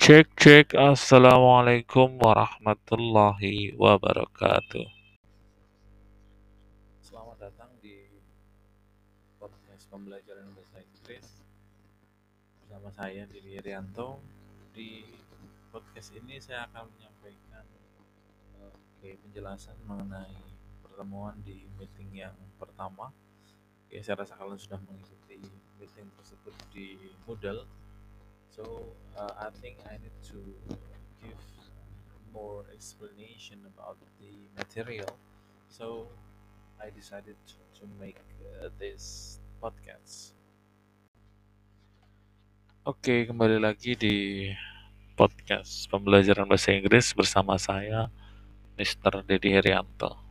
Cek cek Assalamualaikum warahmatullahi wabarakatuh. Selamat datang di podcast pembelajaran bahasa Inggris bersama saya Didi Rianto. Di podcast ini saya akan menyampaikan uh, penjelasan mengenai pertemuan di meeting yang pertama. Oke, saya rasa kalian sudah mengikuti meeting tersebut di Moodle so uh, I think I need to give more explanation about the material. So I decided to make uh, this podcast. Oke, kembali lagi di podcast pembelajaran bahasa Inggris bersama saya, Mr. Dedi Herianto.